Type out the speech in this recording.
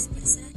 expresar